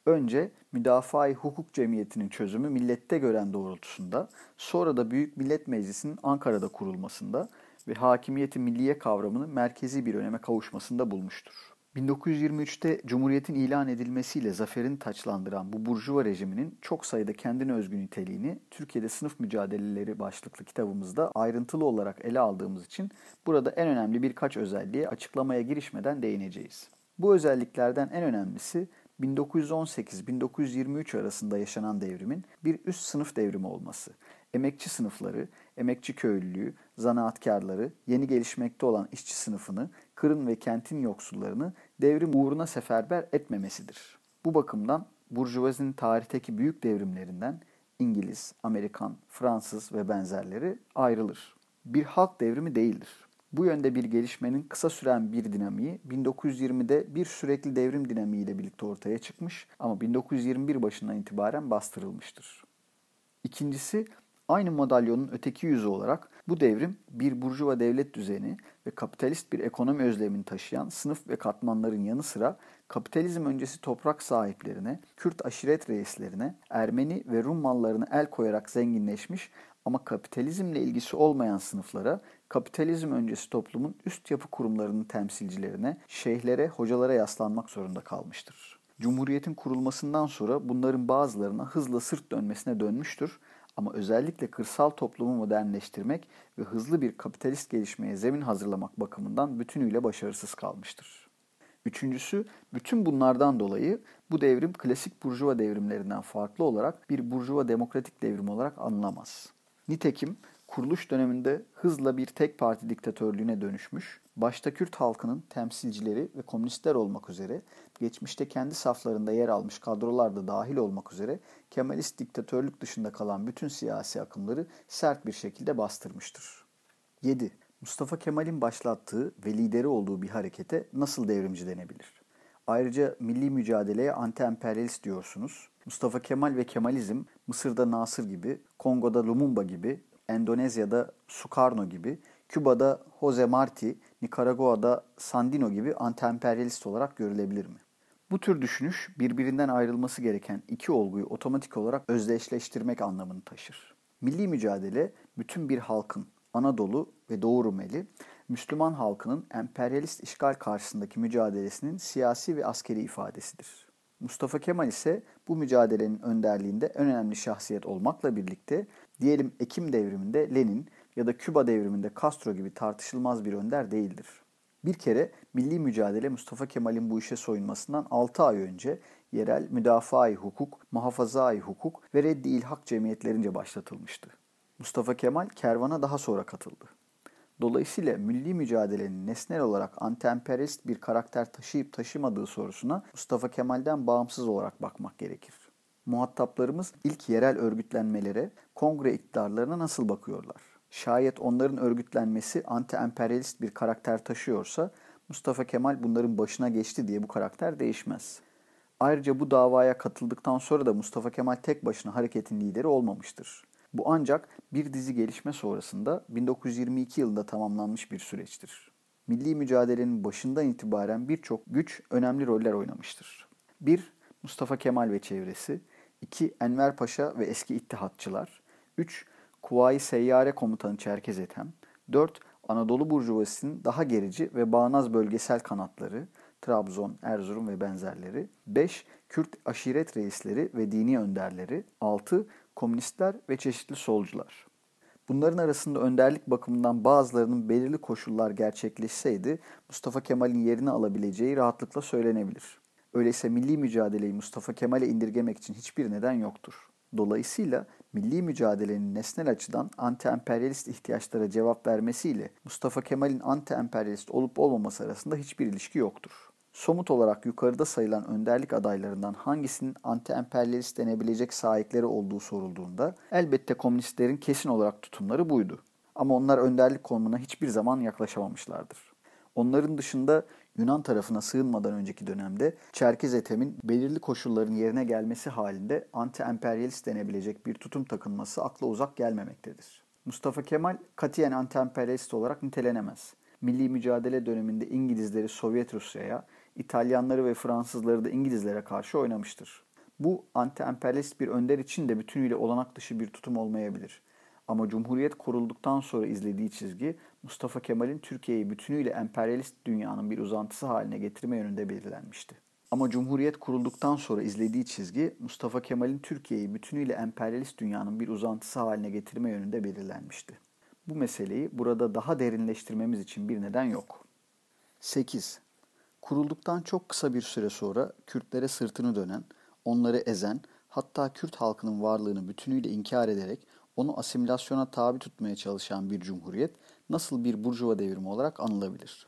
önce müdafaa hukuk cemiyetinin çözümü millette gören doğrultusunda, sonra da Büyük Millet Meclisi'nin Ankara'da kurulmasında ve hakimiyeti milliye kavramının merkezi bir öneme kavuşmasında bulmuştur. 1923'te Cumhuriyet'in ilan edilmesiyle zaferini taçlandıran bu burjuva rejiminin çok sayıda kendine özgü niteliğini Türkiye'de sınıf mücadeleleri başlıklı kitabımızda ayrıntılı olarak ele aldığımız için burada en önemli birkaç özelliğe açıklamaya girişmeden değineceğiz. Bu özelliklerden en önemlisi 1918-1923 arasında yaşanan devrimin bir üst sınıf devrimi olması. Emekçi sınıfları, emekçi köylülüğü, zanaatkarları, yeni gelişmekte olan işçi sınıfını, kırın ve kentin yoksullarını devrim uğruna seferber etmemesidir. Bu bakımdan Burjuvazinin tarihteki büyük devrimlerinden İngiliz, Amerikan, Fransız ve benzerleri ayrılır. Bir halk devrimi değildir. Bu yönde bir gelişmenin kısa süren bir dinamiği 1920'de bir sürekli devrim dinamiği ile birlikte ortaya çıkmış ama 1921 başından itibaren bastırılmıştır. İkincisi Aynı madalyonun öteki yüzü olarak bu devrim bir burjuva devlet düzeni ve kapitalist bir ekonomi özlemini taşıyan sınıf ve katmanların yanı sıra kapitalizm öncesi toprak sahiplerine, Kürt aşiret reislerine, Ermeni ve Rum mallarını el koyarak zenginleşmiş ama kapitalizmle ilgisi olmayan sınıflara, kapitalizm öncesi toplumun üst yapı kurumlarının temsilcilerine, şeyhlere, hocalara yaslanmak zorunda kalmıştır. Cumhuriyetin kurulmasından sonra bunların bazılarına hızla sırt dönmesine dönmüştür ama özellikle kırsal toplumu modernleştirmek ve hızlı bir kapitalist gelişmeye zemin hazırlamak bakımından bütünüyle başarısız kalmıştır. Üçüncüsü, bütün bunlardan dolayı bu devrim klasik burjuva devrimlerinden farklı olarak bir burjuva demokratik devrim olarak anılamaz. Nitekim kuruluş döneminde hızla bir tek parti diktatörlüğüne dönüşmüş, başta Kürt halkının temsilcileri ve komünistler olmak üzere geçmişte kendi saflarında yer almış kadrolar da dahil olmak üzere Kemalist diktatörlük dışında kalan bütün siyasi akımları sert bir şekilde bastırmıştır. 7. Mustafa Kemal'in başlattığı ve lideri olduğu bir harekete nasıl devrimci denebilir? Ayrıca milli mücadeleye anti-emperyalist diyorsunuz. Mustafa Kemal ve Kemalizm Mısır'da Nasır gibi, Kongo'da Lumumba gibi, Endonezya'da Sukarno gibi, Küba'da Jose Marti, Nikaragua'da Sandino gibi anti-emperyalist olarak görülebilir mi? Bu tür düşünüş birbirinden ayrılması gereken iki olguyu otomatik olarak özdeşleştirmek anlamını taşır. Milli mücadele bütün bir halkın Anadolu ve Doğu Rumeli, Müslüman halkının emperyalist işgal karşısındaki mücadelesinin siyasi ve askeri ifadesidir. Mustafa Kemal ise bu mücadelenin önderliğinde en önemli şahsiyet olmakla birlikte diyelim Ekim devriminde Lenin ya da Küba devriminde Castro gibi tartışılmaz bir önder değildir. Bir kere milli mücadele Mustafa Kemal'in bu işe soyunmasından 6 ay önce yerel müdafaa-i hukuk, muhafaza-i hukuk ve reddi ilhak cemiyetlerince başlatılmıştı. Mustafa Kemal kervana daha sonra katıldı. Dolayısıyla milli mücadelenin nesnel olarak anti-emperyalist bir karakter taşıyıp taşımadığı sorusuna Mustafa Kemal'den bağımsız olarak bakmak gerekir. Muhataplarımız ilk yerel örgütlenmelere, kongre iktidarlarına nasıl bakıyorlar? Şayet onların örgütlenmesi anti-emperyalist bir karakter taşıyorsa Mustafa Kemal bunların başına geçti diye bu karakter değişmez. Ayrıca bu davaya katıldıktan sonra da Mustafa Kemal tek başına hareketin lideri olmamıştır. Bu ancak bir dizi gelişme sonrasında 1922 yılında tamamlanmış bir süreçtir. Milli mücadelenin başından itibaren birçok güç önemli roller oynamıştır. 1. Mustafa Kemal ve çevresi 2. Enver Paşa ve eski ittihatçılar 3. Kuvayi Seyyare Komutanı Çerkez Ethem 4. Anadolu Burjuvası'nın daha gerici ve bağnaz bölgesel kanatları Trabzon, Erzurum ve benzerleri 5. Kürt aşiret reisleri ve dini önderleri 6 komünistler ve çeşitli solcular. Bunların arasında önderlik bakımından bazılarının belirli koşullar gerçekleşseydi Mustafa Kemal'in yerini alabileceği rahatlıkla söylenebilir. Öyleyse milli mücadeleyi Mustafa Kemal'e indirgemek için hiçbir neden yoktur. Dolayısıyla milli mücadelenin nesnel açıdan anti-emperyalist ihtiyaçlara cevap vermesiyle Mustafa Kemal'in anti-emperyalist olup olmaması arasında hiçbir ilişki yoktur. Somut olarak yukarıda sayılan önderlik adaylarından hangisinin anti-emperyalist denebilecek sahipleri olduğu sorulduğunda elbette komünistlerin kesin olarak tutumları buydu. Ama onlar önderlik konumuna hiçbir zaman yaklaşamamışlardır. Onların dışında Yunan tarafına sığınmadan önceki dönemde Çerkez Ethem'in belirli koşulların yerine gelmesi halinde anti-emperyalist denebilecek bir tutum takınması akla uzak gelmemektedir. Mustafa Kemal katiyen anti-emperyalist olarak nitelenemez. Milli mücadele döneminde İngilizleri Sovyet Rusya'ya, İtalyanları ve Fransızları da İngilizlere karşı oynamıştır. Bu anti-emperyalist bir önder için de bütünüyle olanak dışı bir tutum olmayabilir. Ama Cumhuriyet kurulduktan sonra izlediği çizgi Mustafa Kemal'in Türkiye'yi bütünüyle emperyalist dünyanın bir uzantısı haline getirme yönünde belirlenmişti. Ama Cumhuriyet kurulduktan sonra izlediği çizgi Mustafa Kemal'in Türkiye'yi bütünüyle emperyalist dünyanın bir uzantısı haline getirme yönünde belirlenmişti. Bu meseleyi burada daha derinleştirmemiz için bir neden yok. 8. Kurulduktan çok kısa bir süre sonra Kürtlere sırtını dönen, onları ezen, hatta Kürt halkının varlığını bütünüyle inkar ederek onu asimilasyona tabi tutmaya çalışan bir cumhuriyet nasıl bir burjuva devrimi olarak anılabilir?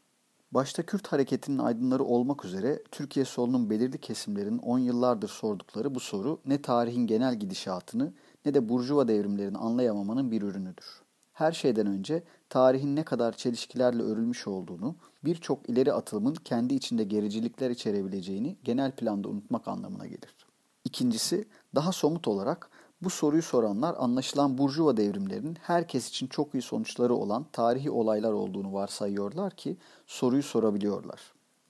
Başta Kürt hareketinin aydınları olmak üzere Türkiye solunun belirli kesimlerin 10 yıllardır sordukları bu soru ne tarihin genel gidişatını ne de burjuva devrimlerini anlayamamanın bir ürünüdür. Her şeyden önce tarihin ne kadar çelişkilerle örülmüş olduğunu, birçok ileri atılımın kendi içinde gericilikler içerebileceğini genel planda unutmak anlamına gelir. İkincisi, daha somut olarak bu soruyu soranlar anlaşılan Burjuva devrimlerinin herkes için çok iyi sonuçları olan tarihi olaylar olduğunu varsayıyorlar ki soruyu sorabiliyorlar.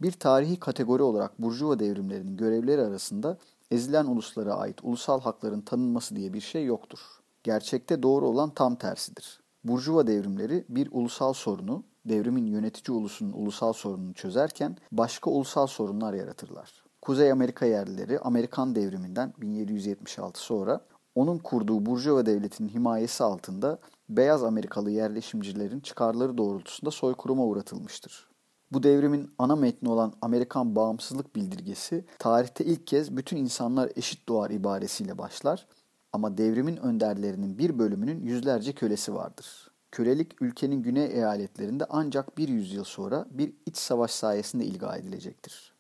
Bir tarihi kategori olarak Burjuva devrimlerinin görevleri arasında ezilen uluslara ait ulusal hakların tanınması diye bir şey yoktur. Gerçekte doğru olan tam tersidir. Burjuva devrimleri bir ulusal sorunu, devrimin yönetici ulusunun ulusal sorununu çözerken başka ulusal sorunlar yaratırlar. Kuzey Amerika yerlileri Amerikan devriminden 1776 sonra onun kurduğu Burjuva devletinin himayesi altında beyaz Amerikalı yerleşimcilerin çıkarları doğrultusunda soykırıma uğratılmıştır. Bu devrimin ana metni olan Amerikan bağımsızlık bildirgesi tarihte ilk kez bütün insanlar eşit doğar ibaresiyle başlar ama devrimin önderlerinin bir bölümünün yüzlerce kölesi vardır. Kölelik ülkenin güney eyaletlerinde ancak bir yüzyıl sonra bir iç savaş sayesinde ilga edilecektir.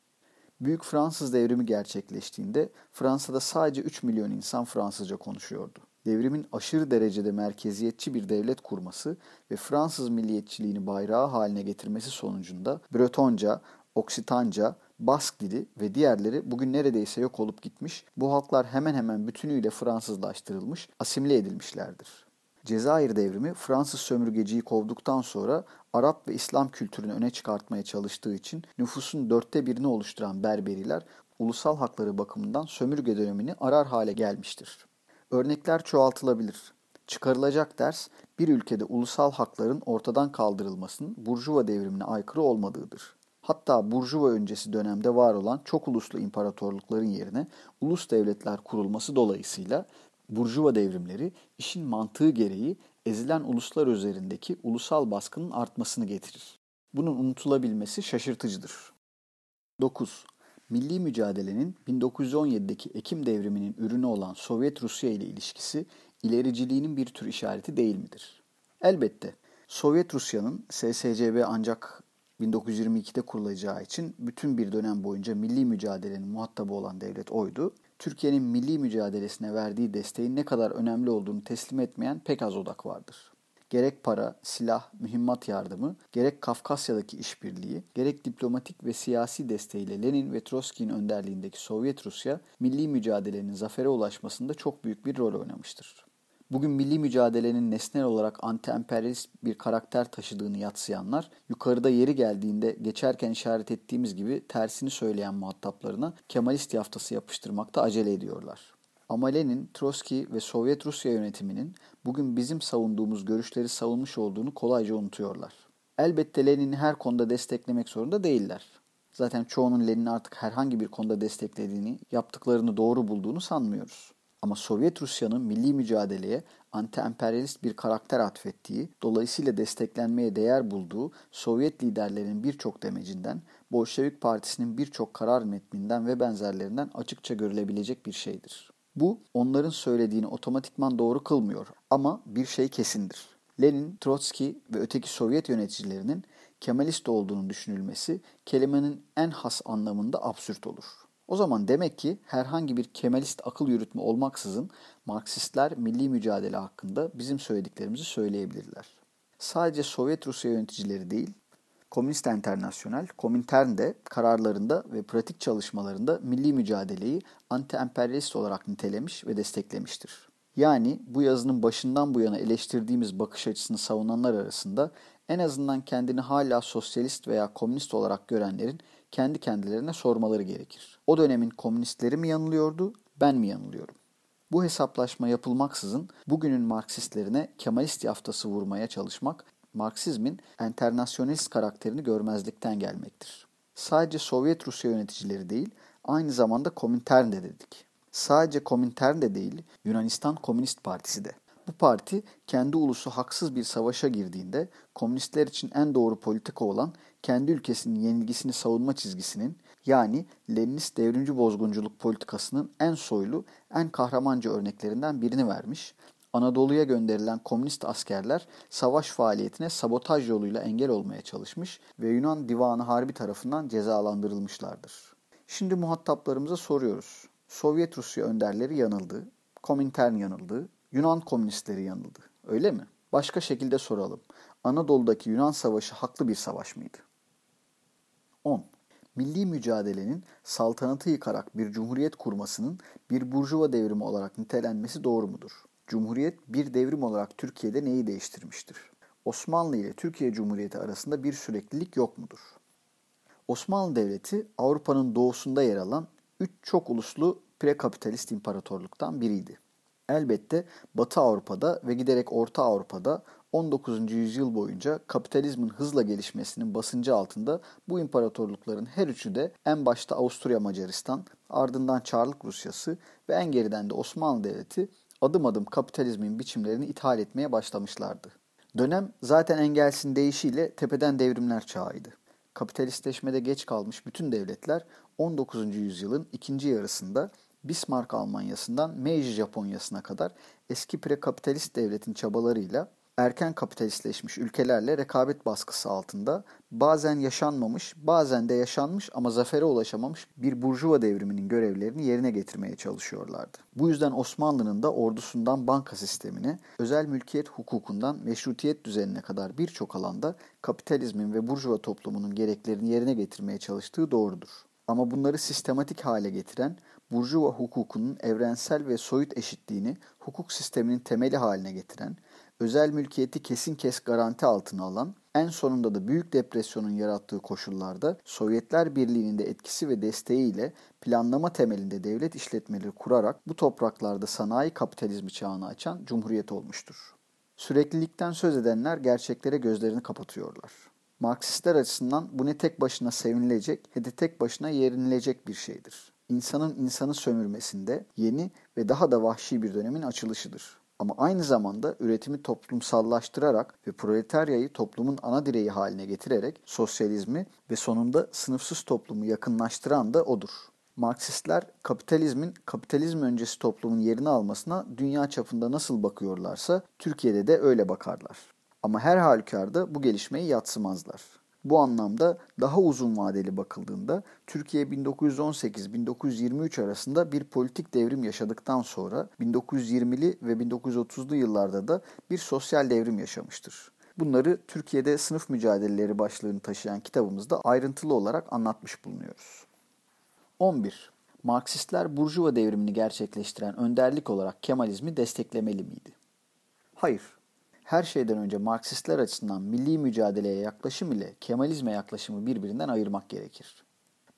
Büyük Fransız devrimi gerçekleştiğinde Fransa'da sadece 3 milyon insan Fransızca konuşuyordu. Devrimin aşırı derecede merkeziyetçi bir devlet kurması ve Fransız milliyetçiliğini bayrağı haline getirmesi sonucunda Bretonca, Oksitanca, Bask dili ve diğerleri bugün neredeyse yok olup gitmiş, bu halklar hemen hemen bütünüyle Fransızlaştırılmış, asimile edilmişlerdir. Cezayir devrimi Fransız sömürgeciyi kovduktan sonra Arap ve İslam kültürünü öne çıkartmaya çalıştığı için nüfusun dörtte birini oluşturan Berberiler ulusal hakları bakımından sömürge dönemini arar hale gelmiştir. Örnekler çoğaltılabilir. Çıkarılacak ders bir ülkede ulusal hakların ortadan kaldırılmasının Burjuva devrimine aykırı olmadığıdır. Hatta Burjuva öncesi dönemde var olan çok uluslu imparatorlukların yerine ulus devletler kurulması dolayısıyla Burjuva devrimleri işin mantığı gereği ezilen uluslar üzerindeki ulusal baskının artmasını getirir. Bunun unutulabilmesi şaşırtıcıdır. 9. Milli mücadelenin 1917'deki Ekim devriminin ürünü olan Sovyet Rusya ile ilişkisi ilericiliğinin bir tür işareti değil midir? Elbette. Sovyet Rusya'nın SSCB ancak 1922'de kurulacağı için bütün bir dönem boyunca milli mücadelenin muhatabı olan devlet oydu Türkiye'nin milli mücadelesine verdiği desteğin ne kadar önemli olduğunu teslim etmeyen pek az odak vardır. Gerek para, silah, mühimmat yardımı, gerek Kafkasya'daki işbirliği, gerek diplomatik ve siyasi desteğiyle Lenin ve Trotsky'nin önderliğindeki Sovyet Rusya, milli mücadelenin zafere ulaşmasında çok büyük bir rol oynamıştır. Bugün milli mücadelenin nesnel olarak anti-emperyalist bir karakter taşıdığını yatsıyanlar, yukarıda yeri geldiğinde geçerken işaret ettiğimiz gibi tersini söyleyen muhataplarına Kemalist yaftası yapıştırmakta acele ediyorlar. Ama Lenin, Trotsky ve Sovyet Rusya yönetiminin bugün bizim savunduğumuz görüşleri savunmuş olduğunu kolayca unutuyorlar. Elbette Lenin'i her konuda desteklemek zorunda değiller. Zaten çoğunun Lenin'i artık herhangi bir konuda desteklediğini, yaptıklarını doğru bulduğunu sanmıyoruz. Ama Sovyet Rusya'nın milli mücadeleye anti-emperyalist bir karakter atfettiği, dolayısıyla desteklenmeye değer bulduğu Sovyet liderlerinin birçok demecinden, Bolşevik Partisi'nin birçok karar metninden ve benzerlerinden açıkça görülebilecek bir şeydir. Bu onların söylediğini otomatikman doğru kılmıyor ama bir şey kesindir. Lenin, Trotsky ve öteki Sovyet yöneticilerinin Kemalist olduğunu düşünülmesi kelimenin en has anlamında absürt olur. O zaman demek ki herhangi bir Kemalist akıl yürütme olmaksızın Marksistler milli mücadele hakkında bizim söylediklerimizi söyleyebilirler. Sadece Sovyet Rusya yöneticileri değil, Komünist Enternasyonel, Komintern de kararlarında ve pratik çalışmalarında milli mücadeleyi anti-emperyalist olarak nitelemiş ve desteklemiştir. Yani bu yazının başından bu yana eleştirdiğimiz bakış açısını savunanlar arasında en azından kendini hala sosyalist veya komünist olarak görenlerin kendi kendilerine sormaları gerekir. O dönemin komünistleri mi yanılıyordu, ben mi yanılıyorum? Bu hesaplaşma yapılmaksızın bugünün Marksistlerine Kemalist yaftası vurmaya çalışmak, Marksizmin enternasyonalist karakterini görmezlikten gelmektir. Sadece Sovyet Rusya yöneticileri değil, aynı zamanda Komintern de dedik. Sadece Komintern de değil, Yunanistan Komünist Partisi de. Bu parti kendi ulusu haksız bir savaşa girdiğinde komünistler için en doğru politika olan kendi ülkesinin yenilgisini savunma çizgisinin yani Leninist devrimci bozgunculuk politikasının en soylu, en kahramanca örneklerinden birini vermiş. Anadolu'ya gönderilen komünist askerler savaş faaliyetine sabotaj yoluyla engel olmaya çalışmış ve Yunan Divanı Harbi tarafından cezalandırılmışlardır. Şimdi muhataplarımıza soruyoruz. Sovyet Rusya önderleri yanıldı, Komintern yanıldı, Yunan komünistleri yanıldı. Öyle mi? Başka şekilde soralım. Anadolu'daki Yunan Savaşı haklı bir savaş mıydı? 10. Milli mücadelenin saltanatı yıkarak bir cumhuriyet kurmasının bir burjuva devrimi olarak nitelenmesi doğru mudur? Cumhuriyet bir devrim olarak Türkiye'de neyi değiştirmiştir? Osmanlı ile Türkiye Cumhuriyeti arasında bir süreklilik yok mudur? Osmanlı Devleti Avrupa'nın doğusunda yer alan üç çok uluslu prekapitalist imparatorluktan biriydi. Elbette Batı Avrupa'da ve giderek Orta Avrupa'da 19. yüzyıl boyunca kapitalizmin hızla gelişmesinin basıncı altında bu imparatorlukların her üçü de en başta Avusturya Macaristan, ardından Çarlık Rusyası ve en geriden de Osmanlı Devleti adım adım kapitalizmin biçimlerini ithal etmeye başlamışlardı. Dönem zaten Engels'in deyişiyle tepeden devrimler çağıydı. Kapitalistleşmede geç kalmış bütün devletler 19. yüzyılın ikinci yarısında Bismarck Almanyası'ndan Meiji Japonya'sına kadar eski prekapitalist devletin çabalarıyla erken kapitalistleşmiş ülkelerle rekabet baskısı altında bazen yaşanmamış, bazen de yaşanmış ama zafere ulaşamamış bir burjuva devriminin görevlerini yerine getirmeye çalışıyorlardı. Bu yüzden Osmanlı'nın da ordusundan banka sistemine, özel mülkiyet hukukundan meşrutiyet düzenine kadar birçok alanda kapitalizmin ve burjuva toplumunun gereklerini yerine getirmeye çalıştığı doğrudur. Ama bunları sistematik hale getiren Burjuva hukukunun evrensel ve soyut eşitliğini hukuk sisteminin temeli haline getiren, özel mülkiyeti kesin kes garanti altına alan, en sonunda da Büyük Depresyon'un yarattığı koşullarda Sovyetler Birliği'nin de etkisi ve desteğiyle planlama temelinde devlet işletmeleri kurarak bu topraklarda sanayi kapitalizmi çağını açan cumhuriyet olmuştur. Süreklilikten söz edenler gerçeklere gözlerini kapatıyorlar. Marksistler açısından bu ne tek başına sevinilecek ne de tek başına yerinilecek bir şeydir insanın insanı sömürmesinde yeni ve daha da vahşi bir dönemin açılışıdır. Ama aynı zamanda üretimi toplumsallaştırarak ve proletaryayı toplumun ana direği haline getirerek sosyalizmi ve sonunda sınıfsız toplumu yakınlaştıran da odur. Marksistler kapitalizmin kapitalizm öncesi toplumun yerini almasına dünya çapında nasıl bakıyorlarsa Türkiye'de de öyle bakarlar. Ama her halükarda bu gelişmeyi yatsımazlar. Bu anlamda daha uzun vadeli bakıldığında Türkiye 1918-1923 arasında bir politik devrim yaşadıktan sonra 1920'li ve 1930'lu yıllarda da bir sosyal devrim yaşamıştır. Bunları Türkiye'de sınıf mücadeleleri başlığını taşıyan kitabımızda ayrıntılı olarak anlatmış bulunuyoruz. 11. Marksistler Burjuva devrimini gerçekleştiren önderlik olarak Kemalizmi desteklemeli miydi? Hayır, her şeyden önce Marksistler açısından milli mücadeleye yaklaşım ile Kemalizme yaklaşımı birbirinden ayırmak gerekir.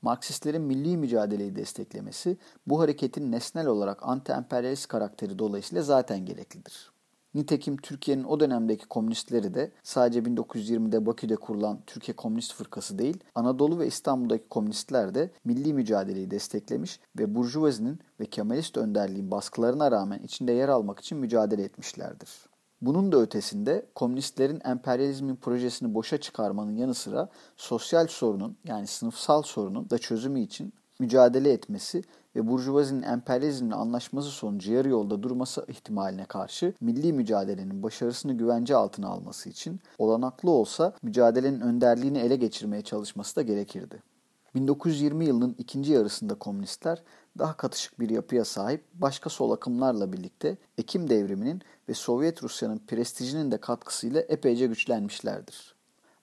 Marksistlerin milli mücadeleyi desteklemesi bu hareketin nesnel olarak anti-emperyalist karakteri dolayısıyla zaten gereklidir. Nitekim Türkiye'nin o dönemdeki komünistleri de sadece 1920'de Bakü'de kurulan Türkiye Komünist Fırkası değil, Anadolu ve İstanbul'daki komünistler de milli mücadeleyi desteklemiş ve Burjuvazinin ve Kemalist önderliğin baskılarına rağmen içinde yer almak için mücadele etmişlerdir. Bunun da ötesinde komünistlerin emperyalizmin projesini boşa çıkarmanın yanı sıra sosyal sorunun yani sınıfsal sorunun da çözümü için mücadele etmesi ve Burjuvazinin emperyalizmle anlaşması sonucu yarı yolda durması ihtimaline karşı milli mücadelenin başarısını güvence altına alması için olanaklı olsa mücadelenin önderliğini ele geçirmeye çalışması da gerekirdi. 1920 yılının ikinci yarısında komünistler daha katışık bir yapıya sahip başka sol akımlarla birlikte Ekim devriminin ve Sovyet Rusya'nın prestijinin de katkısıyla epeyce güçlenmişlerdir.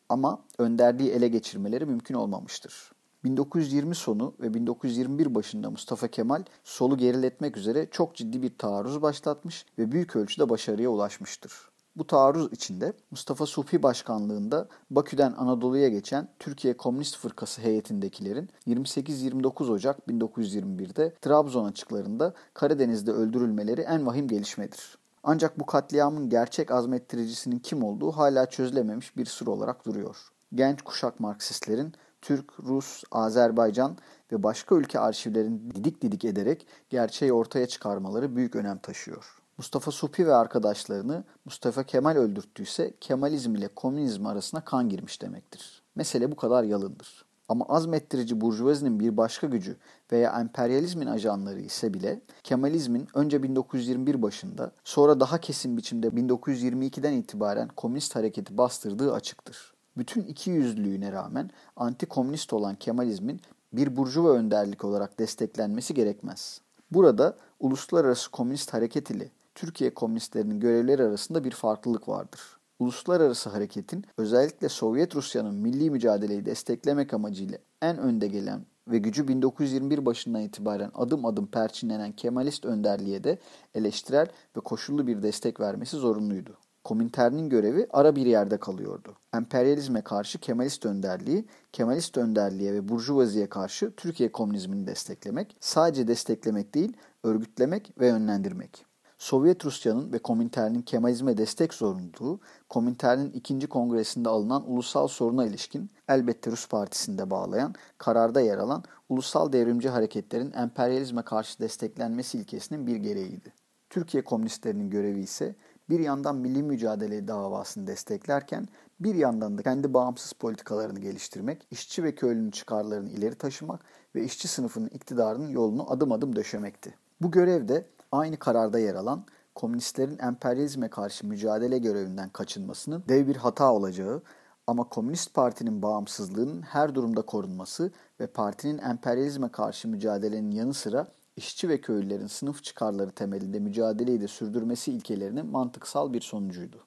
Ama önderliği ele geçirmeleri mümkün olmamıştır. 1920 sonu ve 1921 başında Mustafa Kemal solu geriletmek üzere çok ciddi bir taarruz başlatmış ve büyük ölçüde başarıya ulaşmıştır. Bu taarruz içinde Mustafa Supi başkanlığında Bakü'den Anadolu'ya geçen Türkiye Komünist Fırkası heyetindekilerin 28-29 Ocak 1921'de Trabzon açıklarında Karadeniz'de öldürülmeleri en vahim gelişmedir. Ancak bu katliamın gerçek azmettiricisinin kim olduğu hala çözülememiş bir sır olarak duruyor. Genç kuşak Marksistlerin Türk, Rus, Azerbaycan ve başka ülke arşivlerini didik didik ederek gerçeği ortaya çıkarmaları büyük önem taşıyor. Mustafa Supi ve arkadaşlarını Mustafa Kemal öldürttüyse Kemalizm ile komünizm arasına kan girmiş demektir. Mesele bu kadar yalındır. Ama azmettirici burjuvazinin bir başka gücü veya emperyalizmin ajanları ise bile Kemalizmin önce 1921 başında sonra daha kesin biçimde 1922'den itibaren komünist hareketi bastırdığı açıktır. Bütün iki yüzlülüğüne rağmen anti-komünist olan Kemalizmin bir burjuva önderlik olarak desteklenmesi gerekmez. Burada uluslararası komünist hareket ile Türkiye komünistlerinin görevleri arasında bir farklılık vardır. Uluslararası hareketin özellikle Sovyet Rusya'nın milli mücadeleyi desteklemek amacıyla en önde gelen ve gücü 1921 başından itibaren adım adım perçinlenen Kemalist önderliğe de eleştirel ve koşullu bir destek vermesi zorunluydu. Komintern'in görevi ara bir yerde kalıyordu. Emperyalizme karşı Kemalist önderliği, Kemalist önderliğe ve Burjuvaziye karşı Türkiye komünizmini desteklemek, sadece desteklemek değil, örgütlemek ve yönlendirmek. Sovyet Rusya'nın ve Komintern'in Kemalizme destek zorunluluğu, Komintern'in ikinci kongresinde alınan ulusal soruna ilişkin, elbette Rus Partisi'nde bağlayan, kararda yer alan ulusal devrimci hareketlerin emperyalizme karşı desteklenmesi ilkesinin bir gereğiydi. Türkiye komünistlerinin görevi ise bir yandan milli mücadele davasını desteklerken bir yandan da kendi bağımsız politikalarını geliştirmek, işçi ve köylünün çıkarlarını ileri taşımak ve işçi sınıfının iktidarının yolunu adım adım döşemekti. Bu görevde aynı kararda yer alan komünistlerin emperyalizme karşı mücadele görevinden kaçınmasının dev bir hata olacağı ama Komünist Parti'nin bağımsızlığının her durumda korunması ve partinin emperyalizme karşı mücadelenin yanı sıra işçi ve köylülerin sınıf çıkarları temelinde mücadeleyi de sürdürmesi ilkelerinin mantıksal bir sonucuydu.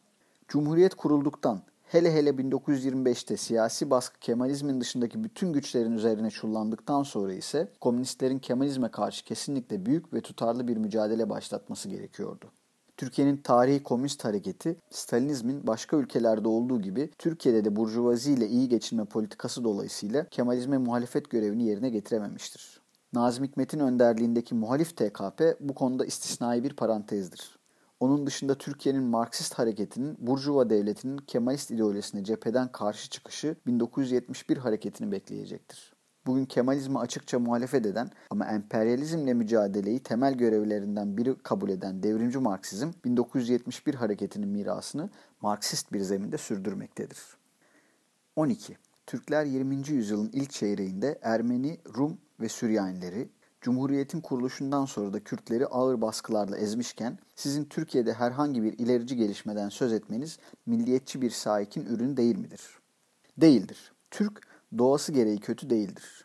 Cumhuriyet kurulduktan hele hele 1925'te siyasi baskı Kemalizmin dışındaki bütün güçlerin üzerine çullandıktan sonra ise komünistlerin Kemalizme karşı kesinlikle büyük ve tutarlı bir mücadele başlatması gerekiyordu. Türkiye'nin tarihi komünist hareketi Stalinizmin başka ülkelerde olduğu gibi Türkiye'de de burjuvazi ile iyi geçinme politikası dolayısıyla Kemalizme muhalefet görevini yerine getirememiştir. Nazım Hikmet'in önderliğindeki muhalif TKP bu konuda istisnai bir parantezdir. Onun dışında Türkiye'nin Marksist hareketinin Burjuva devletinin Kemalist ideolojisine cepheden karşı çıkışı 1971 hareketini bekleyecektir. Bugün Kemalizmi açıkça muhalefet eden ama emperyalizmle mücadeleyi temel görevlerinden biri kabul eden devrimci Marksizm 1971 hareketinin mirasını Marksist bir zeminde sürdürmektedir. 12. Türkler 20. yüzyılın ilk çeyreğinde Ermeni, Rum ve Süryanileri, Cumhuriyetin kuruluşundan sonra da Kürtleri ağır baskılarla ezmişken sizin Türkiye'de herhangi bir ilerici gelişmeden söz etmeniz milliyetçi bir sahikin ürünü değil midir? Değildir. Türk doğası gereği kötü değildir.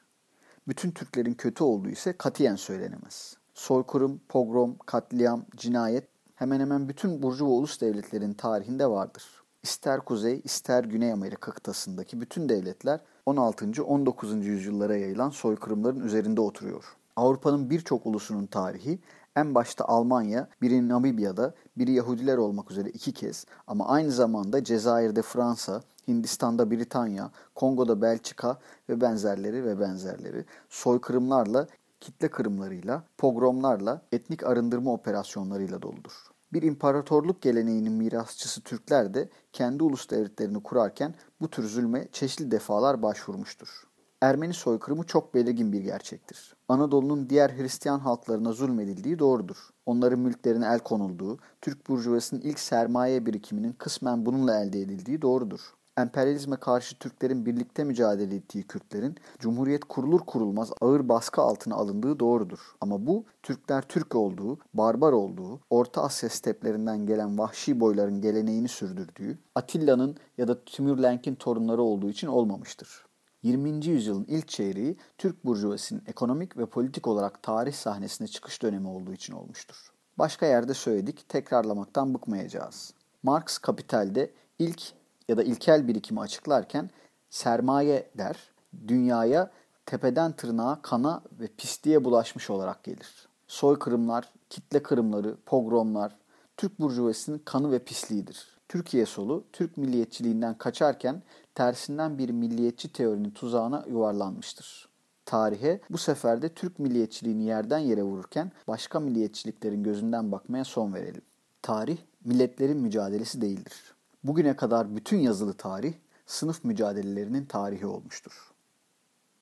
Bütün Türklerin kötü olduğu ise katiyen söylenemez. Soykırım, pogrom, katliam, cinayet hemen hemen bütün Burjuva ulus devletlerin tarihinde vardır. İster Kuzey, ister Güney Amerika kıtasındaki bütün devletler 16. 19. yüzyıllara yayılan soykırımların üzerinde oturuyor. Avrupa'nın birçok ulusunun tarihi en başta Almanya, biri Namibya'da, biri Yahudiler olmak üzere iki kez ama aynı zamanda Cezayir'de Fransa, Hindistan'da Britanya, Kongo'da Belçika ve benzerleri ve benzerleri soykırımlarla, kitle kırımlarıyla, pogromlarla, etnik arındırma operasyonlarıyla doludur. Bir imparatorluk geleneğinin mirasçısı Türkler de kendi ulus devletlerini kurarken bu tür zulme çeşitli defalar başvurmuştur. Ermeni soykırımı çok belirgin bir gerçektir. Anadolu'nun diğer Hristiyan halklarına zulmedildiği doğrudur. Onların mülklerine el konulduğu, Türk burjuvasının ilk sermaye birikiminin kısmen bununla elde edildiği doğrudur emperyalizme karşı Türklerin birlikte mücadele ettiği Kürtlerin Cumhuriyet kurulur kurulmaz ağır baskı altına alındığı doğrudur. Ama bu Türkler Türk olduğu, barbar olduğu, Orta Asya steplerinden gelen vahşi boyların geleneğini sürdürdüğü, Atilla'nın ya da Timurlenk'in torunları olduğu için olmamıştır. 20. yüzyılın ilk çeyreği Türk burjuvasının ekonomik ve politik olarak tarih sahnesine çıkış dönemi olduğu için olmuştur. Başka yerde söyledik, tekrarlamaktan bıkmayacağız. Marx Kapital'de ilk ya da ilkel birikimi açıklarken sermaye der, dünyaya tepeden tırnağa kana ve pisliğe bulaşmış olarak gelir. Soykırımlar, kitle kırımları, pogromlar, Türk burjuvasının kanı ve pisliğidir. Türkiye solu Türk milliyetçiliğinden kaçarken tersinden bir milliyetçi teorinin tuzağına yuvarlanmıştır. Tarihe bu sefer de Türk milliyetçiliğini yerden yere vururken başka milliyetçiliklerin gözünden bakmaya son verelim. Tarih milletlerin mücadelesi değildir. Bugüne kadar bütün yazılı tarih sınıf mücadelelerinin tarihi olmuştur.